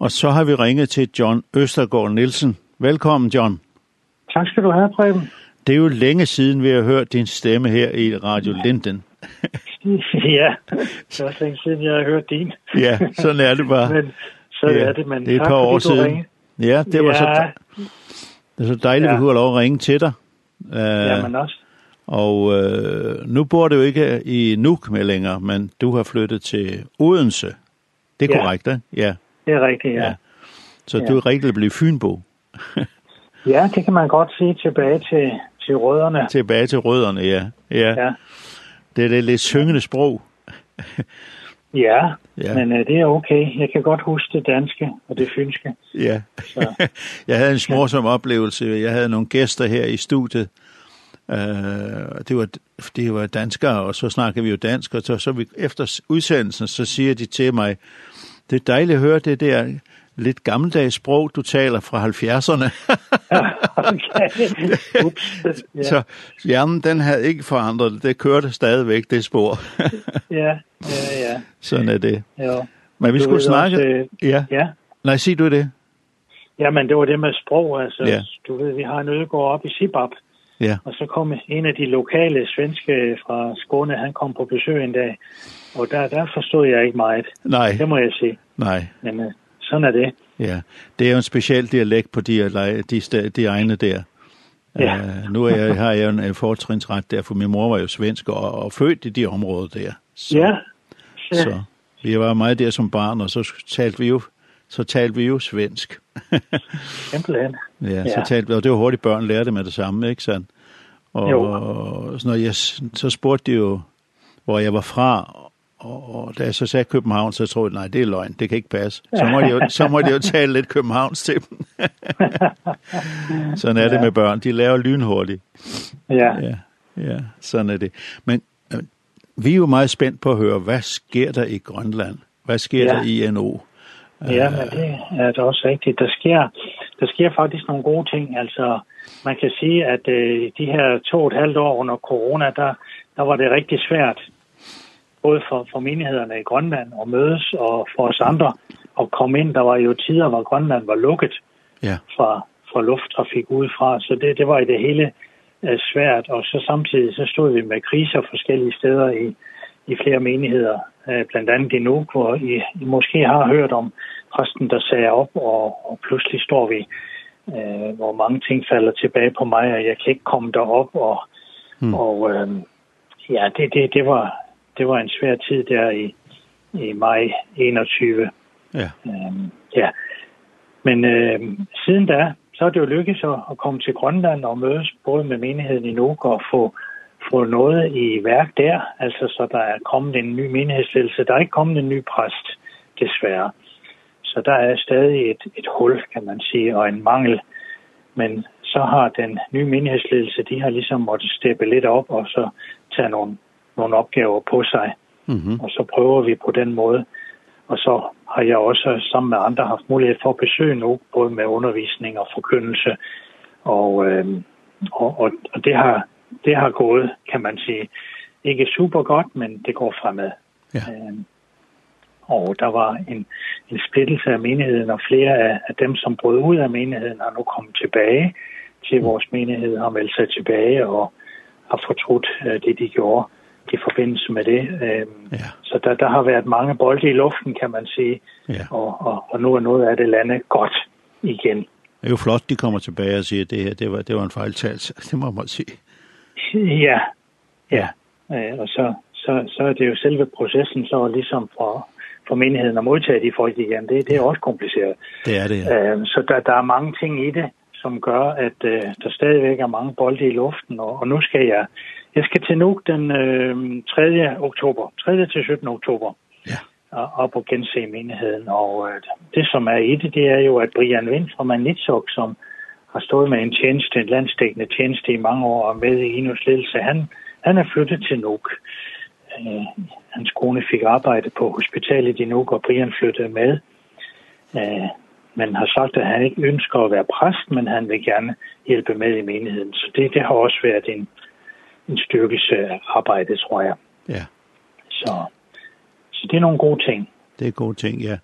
Og så har vi ringet til John Østergaard Nielsen. Velkommen, John. Tak skal du have, Preben. Det er jo længe siden, vi har hørt din stemme her i Radio Linden. ja, så er længe siden, jeg har hørt din. ja, sådan er det bare. Men, så ja, er det, men det er et par år siden. Ringe. Ja, det var ja. så, det er så dejligt, ja. vi kunne lov at ringe til dig. Uh, ja, men også. Og uh, nu bor du ikke i Nuuk med længere, men du har flyttet til Odense. Det er ja. korrekt, ikke? Ja. Det er rigtigt, ja. ja. Så ja. du er rigtig blevet Fynbo. ja, det kan man godt sige tilbage til, til rødderne. Tilbage til rødderne, ja. ja. ja. Det er det lidt syngende sprog. ja, ja, men uh, det er okay. Jeg kan godt huske det danske og det fynske. Ja. Så. jeg havde en smorsom ja. oplevelse. Jeg havde nogle gæster her i studiet, Eh uh, det var det var danskere og så snakker vi jo dansk og så så vi efter udsendelsen så siger de til mig Det er dejligt at høre det der lidt gammeldags sprog, du taler fra 70'erne. okay. Ups. Ja. Så hjernen, den havde ikke forandret det. Det kørte stadigvæk, det spor. ja, ja, ja. Sådan er det. Ja. Men vi du skulle snakke... Også, øh... ja. ja. Nej, sig du det. Ja, men det var det med sprog, altså. Ja. Du ved, vi har en ødegård op i Sibab. Ja. Og så kom en af de lokale svenske fra Skåne, han kom på besøg en dag. Og der, der forstod jeg ikke meget. Nej. Det må jeg sige. Nej. Men øh, sådan er det. Ja, det er jo en speciel dialekt på de, de, de, de egne der. Ja. Uh, nu er jeg, har jeg en, en fortrinsret der, for min mor var jo svensk og, og født i de områder der. Så, ja. ja. Så vi var meget der som barn, og så talte vi jo, så talte vi jo svensk. Simpelthen. ja, ja, så talte vi, og det var hurtigt, børn lærte med det samme, ikke sandt? Og, jo. og så, når jeg, så spurgte de jo, hvor jeg var fra, Og, og da jeg så sagde København, så troede jeg, nej, det er løgn, det kan ikke passe. Så må de jo, så må de jo tale lidt Københavns til dem. sådan er ja. det med børn, de laver lynhurtigt. Ja. ja. Ja, sådan er det. Men øh, vi er jo meget spændt på at høre, hvad sker der i Grønland? Hvad sker ja. der i NO? Ja, men det er det også rigtigt. Der sker, der sker faktisk nogle gode ting. Altså, man kan sige, at øh, de her to og et halvt år under corona, der, der var det rigtig svært både for, for menighederne i Grønland og mødes og for os andre og komme ind. Der var jo tider, hvor Grønland var lukket ja. fra, fra lufttrafik udefra, så det, det var i det hele uh, svært. Og så samtidig så stod vi med kriser forskellige steder i, i flere menigheder, uh, blandt andet i Nuuk, hvor I, I måske har hørt om præsten, der sagde op, og, og pludselig står vi, uh, hvor mange ting falder tilbage på mig, og jeg kan ikke komme derop, og, mm. og uh, Ja, det det det var det var en svær tid der i, i maj 21. Ja. Ehm ja. Men øh, siden da, så er det jo lykkedes at, at komme til Grønland og mødes både med menigheden i Nuuk og få, få noget i værk der. Altså, så der er kommet en ny menighedsledelse. Der er ikke kommet en ny præst, desværre. Så der er stadig et, et hul, kan man sige, og en mangel. Men så har den nye menighedsledelse, de har ligesom måttet steppe lidt op og så tage nogle nogle opgaver på sig. Mm -hmm. Og så prøver vi på den måde. Og så har jeg også sammen med andre haft mulighed for at besøge nu, både med undervisning og forkyndelse. Og, øh, og, og, og det, har, det har gået, kan man sige, ikke super godt, men det går fremad. Ja. Øh, og der var en, en splittelse af menigheden, og flere af, af dem, som brød ud af menigheden, har nu kommet tilbage til vores menighed, har meldt sig tilbage og har fortrudt øh, det, de gjorde i forbindelse med det. Ehm ja. Så der, der har været mange bolde i luften, kan man sige, ja. og, og, og nu er noget af det landet godt igen. Det er jo flot, de kommer tilbage og siger, det her det var, det var en fejltagelse, det må man sige. Ja, ja. Eh og så, så, så er det jo selve processen så ligesom for, for menigheden at modtage de folk igen. Det, det er også kompliceret. Det er det, ja. Ehm Så der, der er mange ting i det, som gør, at øh, der stadigvæk er mange bolde i luften, og, og nu skal jeg Jeg skal til Nuuk den øh, 3. oktober, 3. til 17. oktober, ja. og, og på gense menigheden. Og øh, det, som er i det, det er jo, at Brian Vind fra Manitsuk, som har stået med en tjeneste, en landstækkende tjeneste i mange år, og med i Inus ledelse, han, han er flyttet til Nuuk. Øh, hans kone fik arbejde på hospitalet i Nuuk, og Brian flyttede med. Øh, man har sagt, at han ikke ønsker at være præst, men han vil gerne hjælpe med i menigheden. Så det, det har også været en, en styrkelse af arbejdet, tror jeg. Ja. Så, så det er nogle gode ting. Det er gode ting, ja.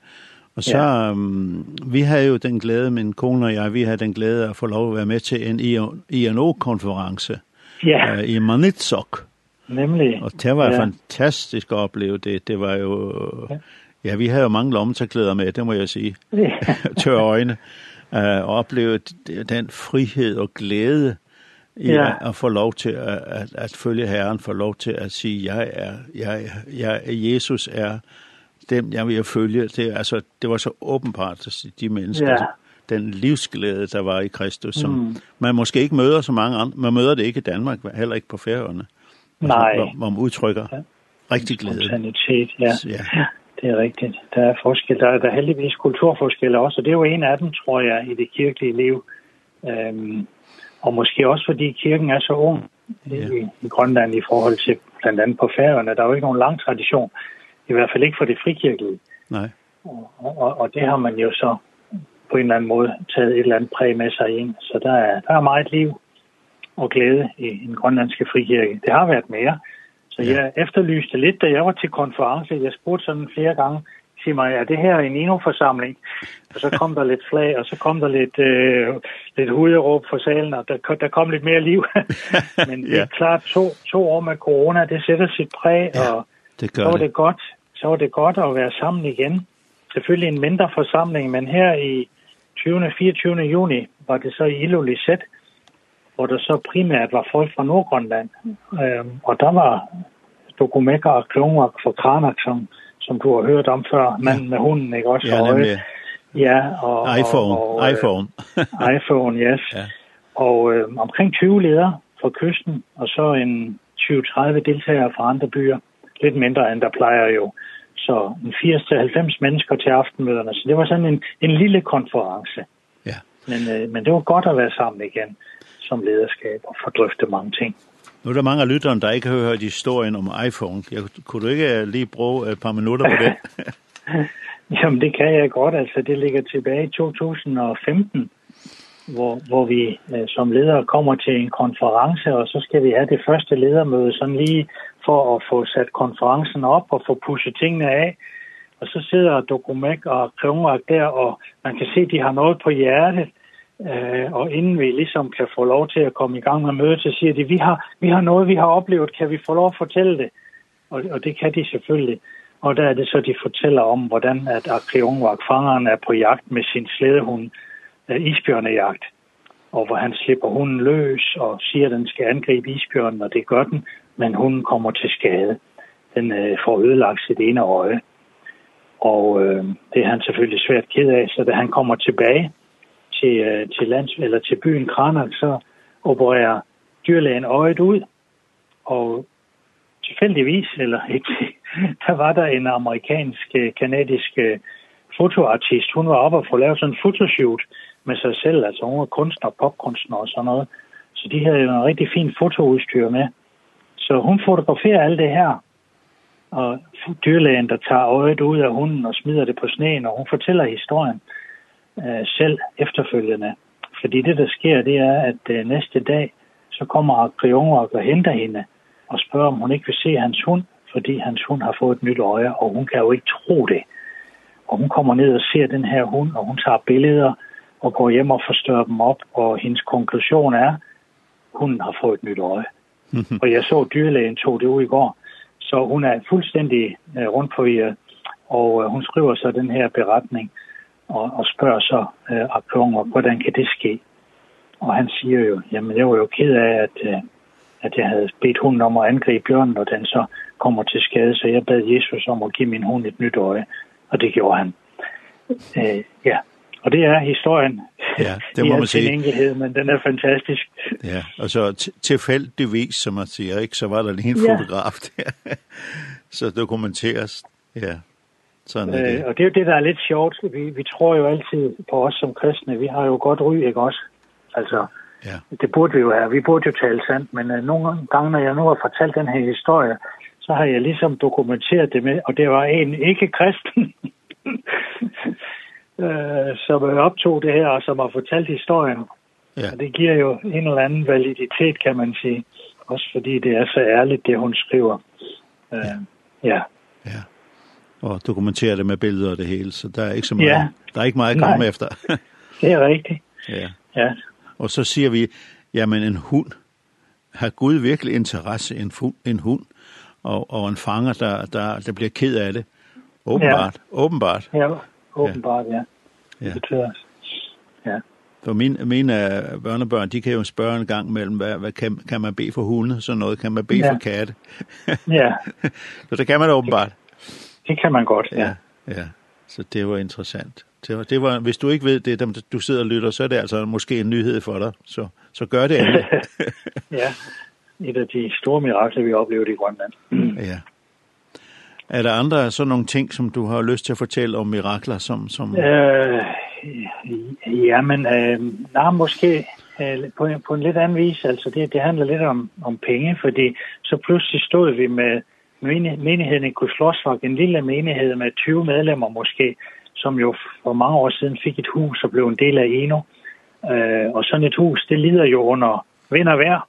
Og så, ja. um, vi havde jo den glæde, min kone og jeg, vi havde den glæde at få lov at være med til en INO-konference ja. uh, i Manitsok. Nemlig. Og det var ja. fantastisk at opleve det. Det var jo... Ja, ja vi havde jo mange lommetaklæder med, det må jeg sige. Ja. Tør øjne. Uh, og opleve den frihed og glæde, i ja. at, at få lov til at, at, at følge Herren, få lov til at sige, jeg er, jeg, jeg, Jesus er dem, jeg vil følge. Det, altså, det var så åbenbart, at de mennesker, ja. den livsglæde, der var i Kristus, som mm. man måske ikke møder så mange andre. Man møder det ikke i Danmark, heller ikke på færøerne. Altså, Nej. Hvor, hvor man udtrykker ja. rigtig glæde. Spontanitet, ja. ja. ja. Det er rigtigt. Der er forskel. Der er der er heldigvis kulturforskelle også, og det er jo en af dem, tror jeg, i det kirkelige liv. Øhm, Og måske også fordi kirken er så ung yeah. i, i Grønland i forhold til blandt andet på færøerne. Der er jo ikke nogen lang tradition, i hvert fald ikke for det frikirkelige. Nej. Og, og, og det har man jo så på en eller anden måde taget et eller andet præg med sig ind. Så der er, der er meget liv og glæde i den grønlandske frikirke. Det har været mere. Så jeg efterlyste lidt, da jeg var til konference. Jeg spurgte sådan flere gange, sig mig, er det her en enoforsamling? Og så kom der lidt flag, og så kom der lidt, øh, lidt huderåb for salen, og der, der kom lidt mere liv. Men ja. det er klart, to, to år med corona, det sætter sit præg, ja, og det gør så var det. det godt så var det godt at være sammen igen. Selvfølgelig en mindre forsamling, men her i 20. 24. juni var det så i Ilulissat, hvor der så primært var folk fra Nordgrønland. Øhm, og der var Dokumekker og Klungak fra Kranak, som som du har hørt om før, men ja. med hunden, ikke også? Ja, nemlig. Ja, og... iPhone, og, og, iPhone. iPhone, yes. Ja. Og øh, omkring 20 ledere fra kysten, og så en 20-30 deltagere fra andre byer. Lidt mindre end der plejer jo. Så en 80-90 mennesker til aftenmøderne. Så det var sådan en, en lille konference. Ja. Men, øh, men det var godt at være sammen igen som lederskab og fordrøfte mange ting. Nu er der mange af lytterne, der ikke har hørt historien om iPhone. Jeg, kunne du ikke lige bruge et par minutter på det? Jamen, det kan jeg godt. Altså, det ligger tilbage i 2015, hvor, hvor vi øh, som ledere kommer til en konference, og så skal vi have det første ledermøde, sådan lige for at få sat konferencen op og få pushet tingene af. Og så sidder Dokumek og Krumrak der, og man kan se, at de har noget på hjertet, Øh, og inden vi ligesom kan få lov til at komme i gang med mødet, så siger de, vi har, vi har noget, vi har oplevet, kan vi få lov at fortælle det? Og, og det kan de selvfølgelig. Og der er det så, de fortæller om, hvordan at Akriungvak, fangeren, er på jagt med sin slædehund, øh, isbjørnejagt. Og hvor han slipper hunden løs og siger, at den skal angribe isbjørnen, og det gør den, men hunden kommer til skade. Den øh, får ødelagt sit ene øje. Og øh, det er han selvfølgelig svært ked af, så da han kommer tilbage, til, øh, til, lands, eller til byen Kranak, så opererer dyrlægen øjet ud, og tilfældigvis, eller ikke, der var der en amerikansk, kanadisk fotoartist. Hun var oppe og få lavet sådan en fotoshoot med sig selv, altså hun var kunstner, popkunstner og sådan noget. Så de havde jo en rigtig fin fotoudstyr med. Så hun fotograferer alt det her, og dyrlægen, der tager øjet ud af hunden og smider det på sneen, og hun fortæller historien øh, selv efterfølgende. Fordi det, der sker, det er, at øh, næste dag, så kommer Krionok og henter hende og spørger, om hun ikke vil se hans hund, fordi hans hund har fået et nyt øje, og hun kan jo ikke tro det. Og hun kommer ned og ser den her hund, og hun tager billeder og går hjem og forstørrer dem op, og hendes konklusion er, hunden har fået et nyt øje. og jeg så dyrlægen tog det ud i går, så hun er fuldstændig øh, rundt på og øh, hun skriver så den her beretning og, og spørger så øh, Abdullah, hvordan kan det ske? Og han siger jo, jamen jeg var jo ked af, at, øh, at jeg havde bedt hunden om at angribe bjørnen, og den så kommer til skade, så jeg bad Jesus om at give min hund et nyt øje, og det gjorde han. Øh, ja, og det er historien. Ja, det må man sige. enkelhed, men den er fantastisk. Ja, og så tilfældigvis, som man siger, ikke, så var der lige en fotograf der, så dokumenteres. Ja. Sådan er det. Øh, og det er jo det, der er lidt sjovt. Vi, vi tror jo altid på os som kristne. Vi har jo godt ry, ikke også? Altså, ja. det burde vi jo have. Vi burde jo tale sandt, men øh, nogle gange, når jeg nu har fortalt den her historie, så har jeg ligesom dokumenteret det med, og det var en ikke-kristen, øh, som optog det her, og som har fortalt historien. Ja. Og det giver jo en eller anden validitet, kan man sige. Også fordi det er så ærligt, det hun skriver. Øh, ja. Ja. ja og dokumentere med billeder og det hele, så der er ikke så meget, ja. der er ikke meget at komme Nej. efter. det er rigtigt. Ja. ja. Og så siger vi, jamen en hund, har Gud virkelig interesse i en, en hund, og, og en fanger, der, der, der bliver ked af det? Åbenbart, ja. åbenbart. Ja, åbenbart, ja. ja. Det betyder Ja. For mine, mine børnebørn, de kan jo spørge en gang mellem, hvad, hvad kan, kan man bede for hunde, sådan noget, kan man bede ja. for katte? ja. Så det kan man åbenbart. Det kan man godt, ja. ja. Ja, så det var interessant. Det var, det var, hvis du ikke ved det, dem, du sidder og lytter, så er det altså måske en nyhed for dig. Så, så gør det alle. ja, et af de store mirakler, vi oplevede i Grønland. Ja. Er der andre sådan nogle ting, som du har lyst til at fortælle om mirakler? Som, som... Øh, jamen, øh, nej, måske øh, på, en, på en lidt anden vis. Altså, det, det handler lidt om, om penge, fordi så pludselig stod vi med menigheden i Kuslåsvak, en lille menighed med 20 medlemmer måske, som jo for mange år siden fik et hus og blev en del af Eno. Øh, og sådan et hus, det lider jo under vind og vejr,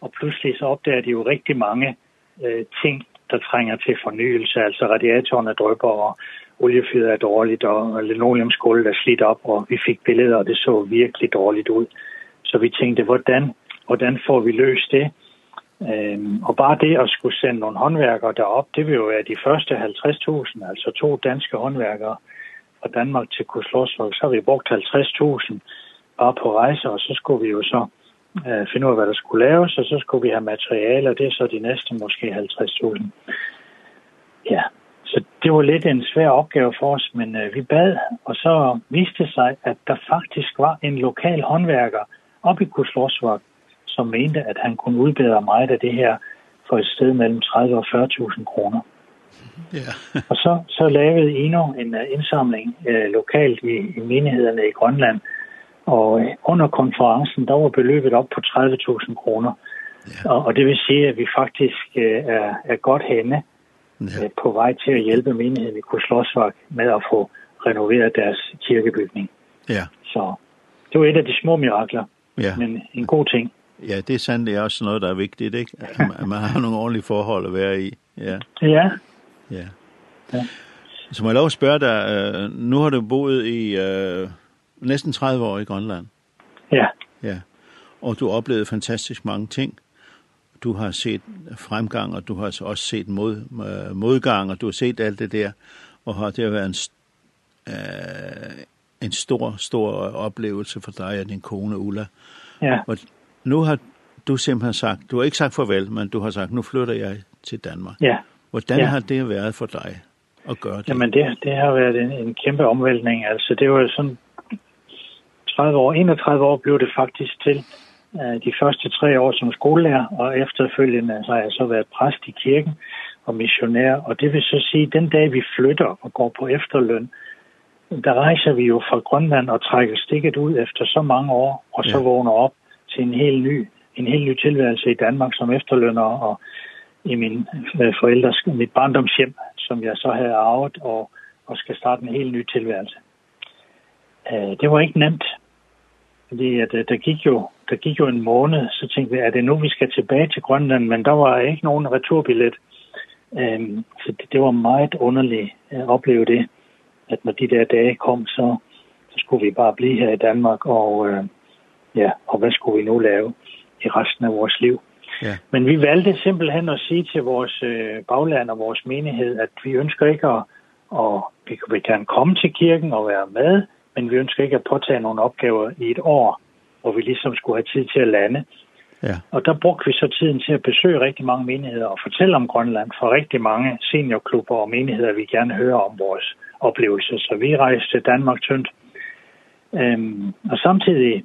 og pludselig så opdager de jo rigtig mange øh, ting, der trænger til fornyelse, altså radiatorerne drøber, og oliefyret er dårligt, og linoleumsgulvet er slidt op, og vi fik billeder, og det så virkelig dårligt ud. Så vi tænkte, hvordan, hvordan får vi løst det? Øhm, og bare det at skulle sende nogle håndværkere derop, det vil jo være de første 50.000, altså to danske håndværkere fra Danmark til Kuslåsvåg, så har vi brugt 50.000 bare på rejser, og så skulle vi jo så øh, finde ud af, hvad der skulle laves, og så skulle vi have materiale, og det er så de næste måske 50.000. Ja, så det var lidt en svær opgave for os, men øh, vi bad, og så viste det sig, at der faktisk var en lokal håndværker oppe i Kuslåsvåg, som mente, at han kunne udbedre meget af det her for et sted mellem 30 og 40.000 kroner. Ja. og så, så lavede Eno en uh, indsamling uh, lokalt i, i menighederne i Grønland, og uh, under konferencen, der var beløbet op på 30.000 kroner. Ja. Og, og det vil sige, at vi faktisk uh, er, er godt henne ja. uh, på vej til at hjælpe menigheden i Kuslosvak med at få renoveret deres kirkebygning. Ja. Så det var et af de små mirakler, ja. men en god ting. Ja, det er sandelig også noget, der er vigtigt, ikke? At man har nogle ordentlige forhold at være i. Ja. Ja. Ja. ja. Så må jeg lov at spørge dig, nu har du boet i øh, næsten 30 år i Grønland. Ja. Ja. Og du oplevede fantastisk mange ting. Du har set fremgang, og du har også set mod, modgang, og du har set alt det der. Og har det været en, øh, en stor, stor oplevelse for dig og din kone Ulla. Ja. Og nu har du simpelthen sagt, du har ikke sagt farvel, men du har sagt, nu flytter jeg til Danmark. Ja. Hvordan ja. har det været for dig at gøre det? Jamen, det, det har været en, en kæmpe omvæltning. Altså, det var sådan 30 år, 31 år blev det faktisk til uh, de første tre år som skolelærer, og efterfølgende så har jeg så været præst i kirken og missionær. Og det vil så sige, at den dag vi flytter og går på efterløn, der rejser vi jo fra Grønland og trækker stikket ud efter så mange år, og så ja. vågner op til en helt ny, en helt ny tilværelse i Danmark som efterlønner og i min forældres, mit barndomshjem, som jeg så havde arvet og, og skal starte en helt ny tilværelse. Øh, det var ikke nemt, fordi at, der, gik jo, der gik jo en måned, så tænkte vi er det nu, vi skal tilbage til Grønland, men der var ikke nogen returbillet. Ehm så det, det var meget underligt at opleve det, at når de der dage kom, så, så skulle vi bare blive her i Danmark og, øh, ja, og hvad skulle vi nu lave i resten af vores liv. Ja. Men vi valgte simpelthen at sige til vores øh, bagland og vores menighed, at vi ønsker ikke at, og vi, vi kan komme til kirken og være med, men vi ønsker ikke at påtage nogle opgaver i et år, hvor vi ligesom skulle have tid til at lande. Ja. Og der brugte vi så tiden til at besøge rigtig mange menigheder og fortælle om Grønland for rigtig mange seniorklubber og menigheder, vi gerne hører om vores oplevelser. Så vi rejste til Danmark tyndt. Øhm, og samtidig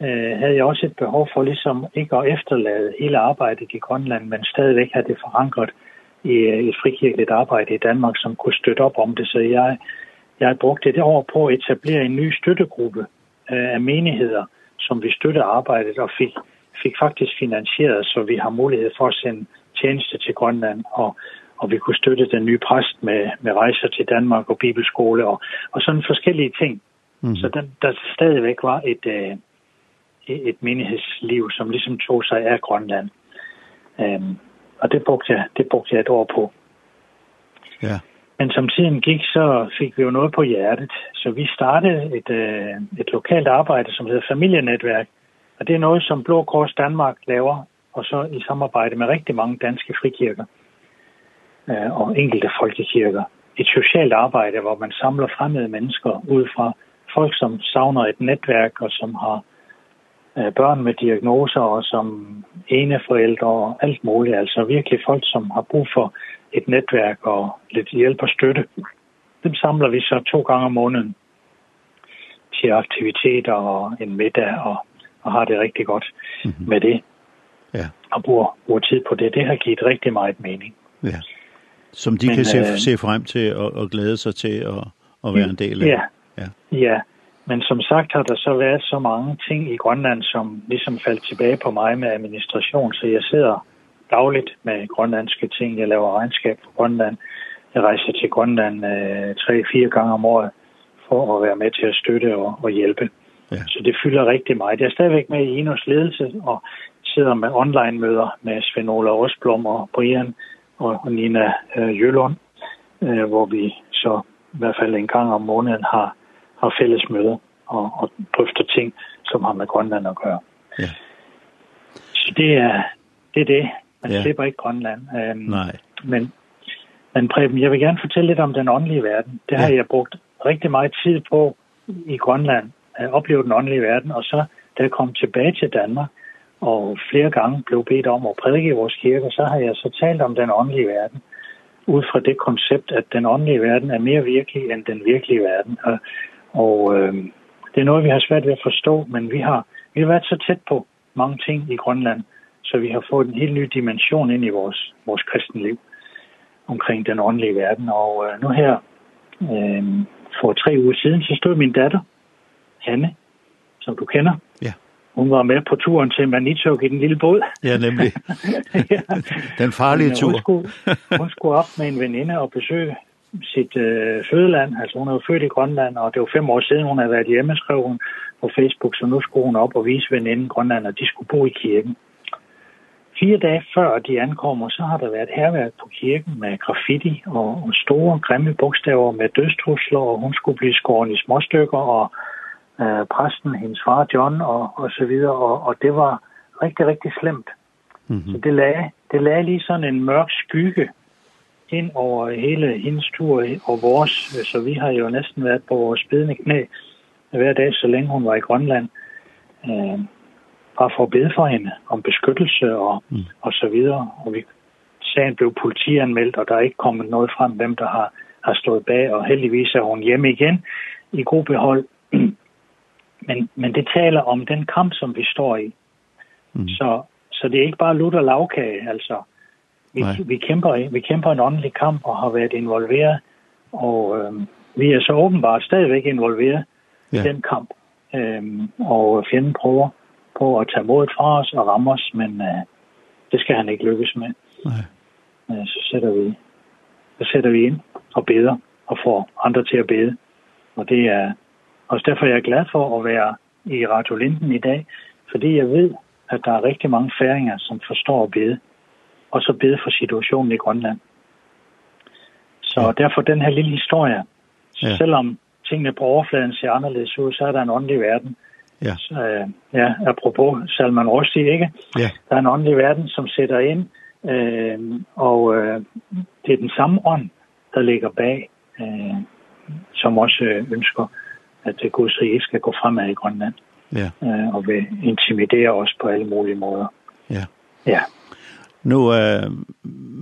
øh, havde jeg også et behov for ligesom ikke at efterlade hele arbejdet i Grønland, men stadigvæk have det forankret i et frikirkeligt arbejde i Danmark, som kunne støtte op om det. Så jeg, jeg brugte det år på at etablere en ny støttegruppe øh, af menigheder, som vi støtter arbejdet og fik, fik faktisk finansieret, så vi har mulighed for at sende tjeneste til Grønland og og vi kunne støtte den nye præst med med rejser til Danmark og bibelskole og og sådan forskellige ting. Mm. Så den der stadigvæk var et øh, et menighedsliv, som ligesom tog sig af Grønland. Øhm, og det brugte, jeg, det brugte jeg et år på. Ja. Men som tiden gik, så fik vi jo noget på hjertet. Så vi startede et, øh, et lokalt arbejde, som hedder Familienetværk. Og det er noget, som Blå Kors Danmark laver, og så i samarbejde med rigtig mange danske frikirker øh, og enkelte folkekirker. Et socialt arbejde, hvor man samler fremmede mennesker ud fra folk, som savner et netværk og som har børn med diagnoser og som ene forældre og alt muligt. Altså virkelig folk, som har brug for et netværk og lidt hjælp og støtte. Dem samler vi så to gange om måneden til aktiviteter og en middag og, og har det rigtig godt mm -hmm. med det. Ja. Og bruger, bruger tid på det. Det har givet rigtig meget mening. Ja. Som de Men, kan se, øh, se frem til og, og glæde sig til at, at være en del af. Ja. Ja. ja. Men som sagt har der så været så mange ting i Grønland, som ligesom faldt tilbage på mig med administration, så jeg sidder dagligt med grønlandske ting. Jeg laver regnskab for Grønland. Jeg rejser til Grønland tre-fire øh, gange om året for at være med til at støtte og, og hjælpe. Ja. Så det fylder rigtig meget. Jeg er stadigvæk med i Inos ledelse og sidder med online-møder med Svend Ola Osblom og Brian og, og Nina øh, Jølund, øh, hvor vi så i hvert fald en gang om måneden har har fælles møder og, og drøfter ting, som har med Grønland at gøre. Ja. Så det er det. Er det. Man ja. slipper ikke Grønland. Øhm, Nej. Men, men Preben, jeg vil gerne fortælle lidt om den åndelige verden. Det har ja. jeg brugt rigtig meget tid på i Grønland. at opleve den åndelige verden, og så da jeg kom tilbage til Danmark, og flere gange blev bedt om at prædike i vores kirke, så har jeg så talt om den åndelige verden ud fra det koncept, at den åndelige verden er mere virkelig end den virkelige verden. Og Og øh, det er noget, vi har svært ved at forstå, men vi har, vi har været så tæt på mange ting i Grønland, så vi har fået en helt ny dimension ind i vores, vores kristenliv omkring den åndelige verden. Og øh, nu her, øh, for tre uger siden, så stod min datter, Hanne, som du kender. Ja. Hun var med på turen til Manitok i den lille båd. Ja, nemlig. ja. Den farlige tur. hun, skulle, hun skulle op med en veninde og besøge sit øh, fødeland. Altså hun er jo født i Grønland, og det var fem år siden, hun havde været hjemme, skrev hun på Facebook, så nu skulle hun op og vise veninden Grønland, at de skulle bo i kirken. Fire dage før de ankommer, så har der været herværk på kirken med graffiti og, og store, grimme bogstaver med dødstrusler, og hun skulle blive skåret i småstykker, og øh, præsten, hendes far John og, og så videre, og, og det var rigtig, rigtig slemt. Mm -hmm. Så det lagde, det lagde lige sådan en mørk skygge ind over hele hendes tur og vores, så vi har jo næsten været på vores bedende knæ hver dag, så længe hun var i Grønland, øh, bare for at bede for hende om beskyttelse og, mm. og så videre. Og vi, sagen blev politianmeldt, og der er ikke kommet noget frem, hvem der har, har stået bag, og heldigvis er hun hjemme igen i god behold. men, men det taler om den kamp, som vi står i. Mm. Så, så det er ikke bare lutter lavkage, altså Vi, Nej. vi, kæmper, vi kæmper en åndelig kamp og har været involveret, og øh, vi er så åbenbart stadigvæk involveret ja. i den kamp. Øhm, og fjenden prøver på at tage modet fra os og ramme os, men øh, det skal han ikke lykkes med. Nej. Øh, så, sætter vi, så sætter vi ind og beder og får andre til at bede. Og det er også derfor, jeg er glad for at være i Radio Linden i dag, fordi jeg ved, at der er rigtig mange færinger, som forstår at bede og så bede for situationen i Grønland. Så ja. derfor den her lille historie, ja. selvom tingene på overfladen ser anderledes ud, så er der en åndelig verden. Ja. Så, øh, ja, apropos Salman Rushdie, ikke? Ja. Der er en åndelig verden, som sætter ind, øh, og øh, det er den samme ånd, der ligger bag, øh, som også ønsker, at det Guds rige skal gå fremad i Grønland. Ja. Øh, og vil intimidere os på alle mulige måder. Ja. Ja. Nu, øh,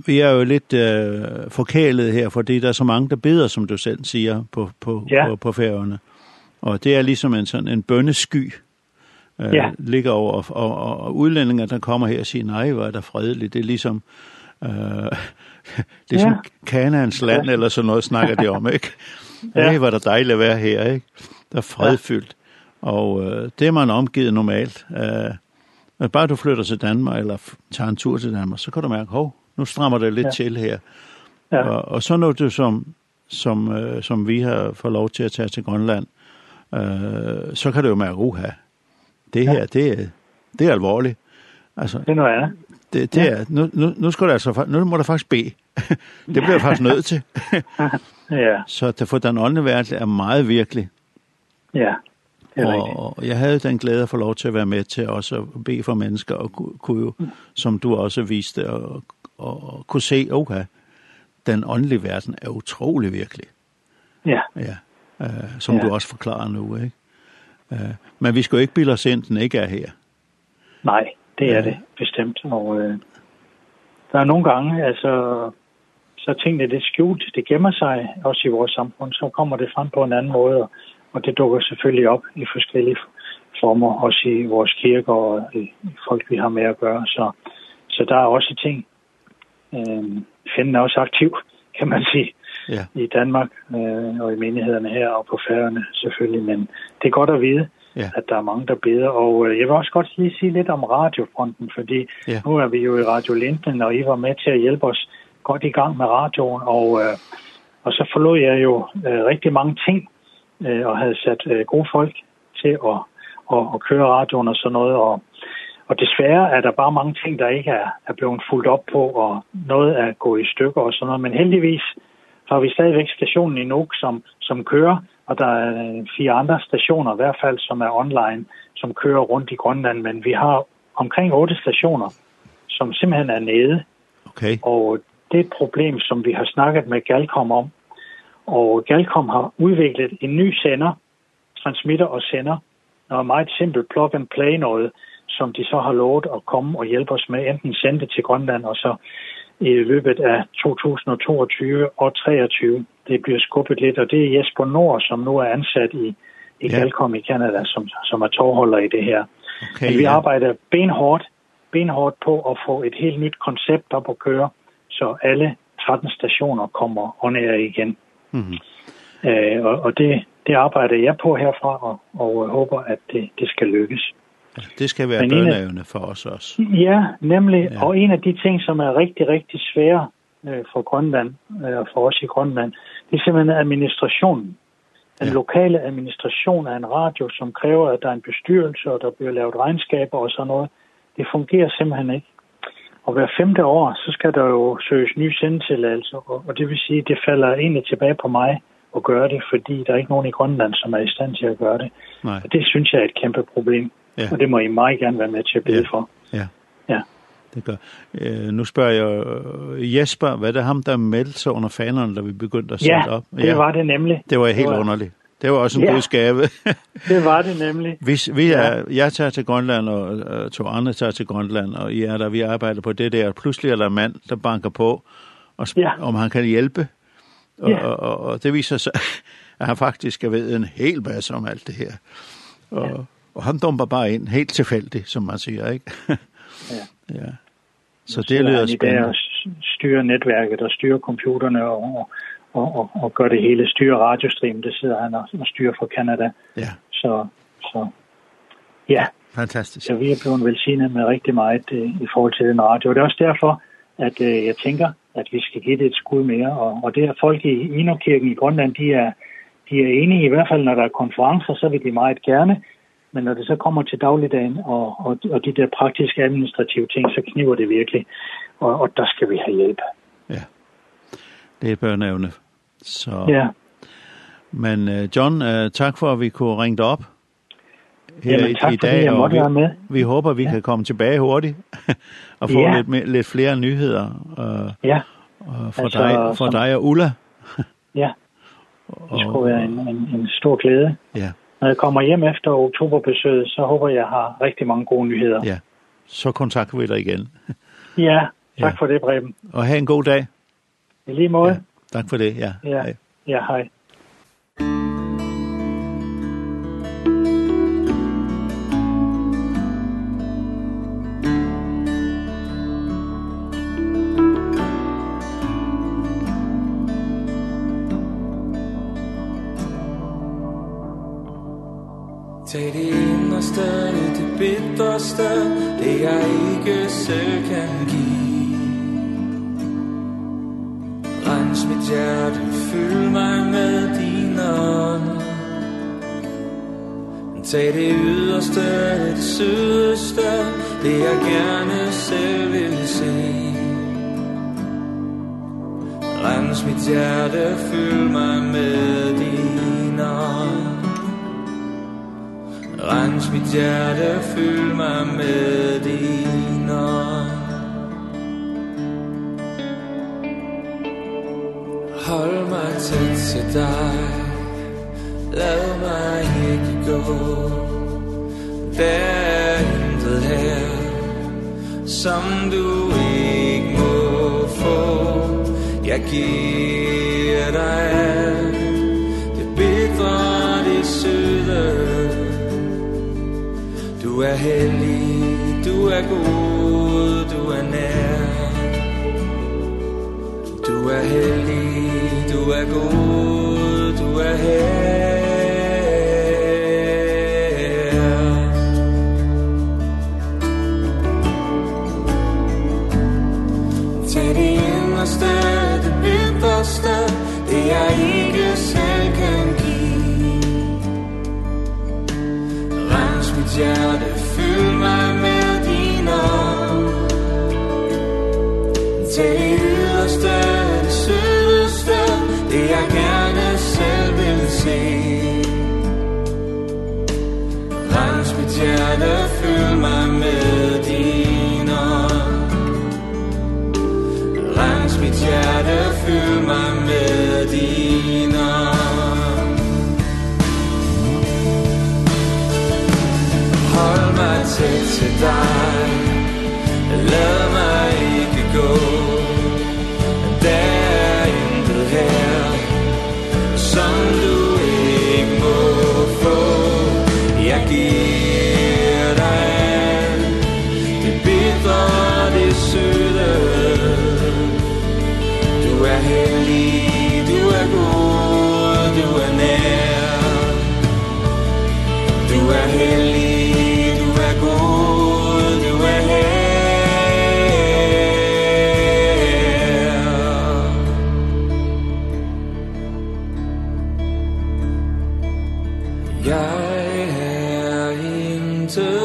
vi er jo lidt øh, forkælet her, fordi der er så mange, der beder, som du selv siger, på, på, ja. på, på færgerne. Og det er ligesom en, sådan, en bønnesky, øh, ja. ligger over, og, og, og udlændinger, der kommer her og siger, nej, hvor er der fredeligt. Det er ligesom, øh, det er som ja. Kanans land, ja. eller sådan noget, snakker de om, ikke? ja. Nej, hvor er der dejligt at være her, ikke? Der er fredfyldt. Ja. Og øh, det er man omgivet normalt. Øh, Men bare du flytter til Danmark, eller tager en tur til Danmark, så kan du mærke, hov, nu strammer det lidt ja. til her. Ja. Og, og så noget, som, som, øh, som vi har fået lov til at tage til Grønland, øh, så kan det jo mærke, uha, det her, ja. det, er, det er alvorligt. Altså, det er noget andet. Det, det ja. er, nu, nu, nu, skal du altså, nu må du faktisk bede. det bliver faktisk nødt til. ja. Så at få den åndelige verden er meget virkelig. Ja. Og jeg havde den glæde at få lov til at være med til også at bede for mennesker, og kunne jo, som du også viste, og, og, og kunne se, okay, den åndelige verden er utrolig virkelig. Ja. ja. Uh, som ja. du også forklarer nu, ikke? Uh, men vi skal jo ikke bilde os ind, den ikke er her. Nej, det er uh, det, bestemt. Og øh, der er nogle gange, altså, så tingene det skjult, det gemmer sig også i vores samfund, så kommer det frem på en anden måde, og og det dukker selvfølgelig op i forskellige former, også i vores kirker og i folk, vi har med at gøre. Så, så der er også ting. Øh, fjenden er også aktiv, kan man sige, ja. i Danmark øh, og i menighederne her og på færgerne selvfølgelig. Men det er godt at vide, ja. at der er mange, der beder. Og øh, jeg vil også godt lige sige lidt om radiofronten, fordi ja. nu er vi jo i Radio Linden, og I var med til at hjælpe os godt i gang med radioen. Og, øh, og så forlod jeg jo øh, rigtig mange ting øh, og havde sat øh, gode folk til at, at, at køre radioen og sådan noget. Og, og desværre er der bare mange ting, der ikke er, er blevet fuldt op på, og noget er gået i stykker og sådan noget. Men heldigvis har vi stadigvæk stationen i Nuuk, som, som kører, og der er fire andre stationer i hvert fald, som er online, som kører rundt i Grønland. Men vi har omkring otte stationer, som simpelthen er nede. Okay. Og det problem, som vi har snakket med Galcom om, Og Galcom har udviklet en ny sender, transmitter og sender, noget meget simpelt plug and play noget, som de så har lovet at komme og hjælpe os med, enten sende det til Grønland og så i løbet af 2022 og 23. Det bliver skubbet lidt, og det er Jesper Nord, som nu er ansat i, i ja. Galcom i Canada, som, som er tovholder i det her. Okay, Men vi ja. arbejder benhårdt, benhårdt på at få et helt nyt koncept op at køre, så alle 13 stationer kommer og nær igen. Eh Øh, og og det det arbejder jeg på herfra og, og håber at det det skal lykkes. Det skal være bønneevne for os også. Ja, nemlig. Ja. Og en af de ting, som er rigtig, rigtig svære øh, for Grønland øh, og for os i Grønland, det er simpelthen administrationen. Den ja. lokale administration af en radio, som kræver, at der er en bestyrelse, og der bliver lavet regnskaber og sådan noget, det fungerer simpelthen ikke. Og hver femte år, så skal der jo søges nye sendetilladelser, og, og det vil sige, at det falder egentlig tilbage på mig at gøre det, fordi der er ikke nogen i Grønland, som er i stand til at gøre det. Nej. Og det synes jeg er et kæmpe problem, ja. og det må I meget gerne være med til at bede ja. for. Ja. ja. Det gør. Øh, nu spørger jeg Jesper, hvad er det ham, der meldte sig under fanerne, da vi begyndte at sætte ja, op? Ja, det var det nemlig. Det var helt det var... underligt. Det var også en ja, god skave. det var det nemlig. Vi, vi er, jeg tager til Grønland, og, uh, to andre tager til Grønland, og I er der, vi arbejder på det der. Pludselig er der en mand, der banker på, og spørger, ja. om han kan hjælpe. Og, ja. og, og, og det viser sig, at han faktisk er ved en hel masse om alt det her. Og, ja. og han dumper bare ind, helt tilfældigt, som man siger, ikke? ja. ja. Så det lyder spændende. Der styrer netværket og styrer computerne og, og og, og, og gør det hele, styrer radiostream, det sidder han og, og styrer fra Canada. Ja. Så, så ja. Fantastisk. Så vi er blevet velsignet med rigtig meget øh, i forhold til den radio. Og det er også derfor, at øh, jeg tænker, at vi skal give det et skud mere. Og, og det er folk i Inokirken i Grønland, de er, de er enige, i hvert fald når der er konferencer, så vil de meget gerne. Men når det så kommer til dagligdagen og, og, og de der praktiske administrative ting, så kniver det virkelig. Og, og der skal vi have hjælp. Ja, det er børneevne Så. Ja. Men uh, John, uh, tak for, at vi kunne ringe dig op her Jamen, tak, i, fordi dag, og vi, med. vi håber, vi ja. kan komme tilbage hurtigt og få ja. lidt, lidt flere nyheder uh, ja. uh, for, altså, dig, for som... dig og Ulla. ja, det skulle være en, en, en stor glæde. Ja. Når jeg kommer hjem efter oktoberbesøget, så håber jeg, jeg har rigtig mange gode nyheder. Ja, så kontakter vi dig igen. ja, tak ja. for det, Breben. Og have en god dag. I lige måde. Ja. Tak for det, ja. Ja, hej. Ja, hej. Tag det inderste, det bitterste Det jeg ikke selv kan give mit hjerte Fyld mig med dine ånd Tag det yderste, det sydeste Det jeg gerne selv vil se. Rens mit hjerte, fyld mig med din ånd Rens mit hjerte, fyld mig med din til til dig Lad mig ikke gå Der er intet her Som du ikke må få Jeg giver dig alt Det bedre, det søde Du er heldig, du er god, du er nær. Du er heldig du er god, du er her. to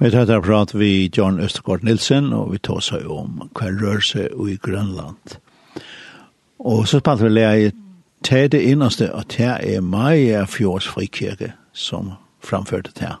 Vi tar etter prat vi John Østergaard Nilsen, og vi tar seg om hva rør seg i Grønland. Og så spalte vi lære til det innerste at her er Maja Fjords frikirke som framførte det her.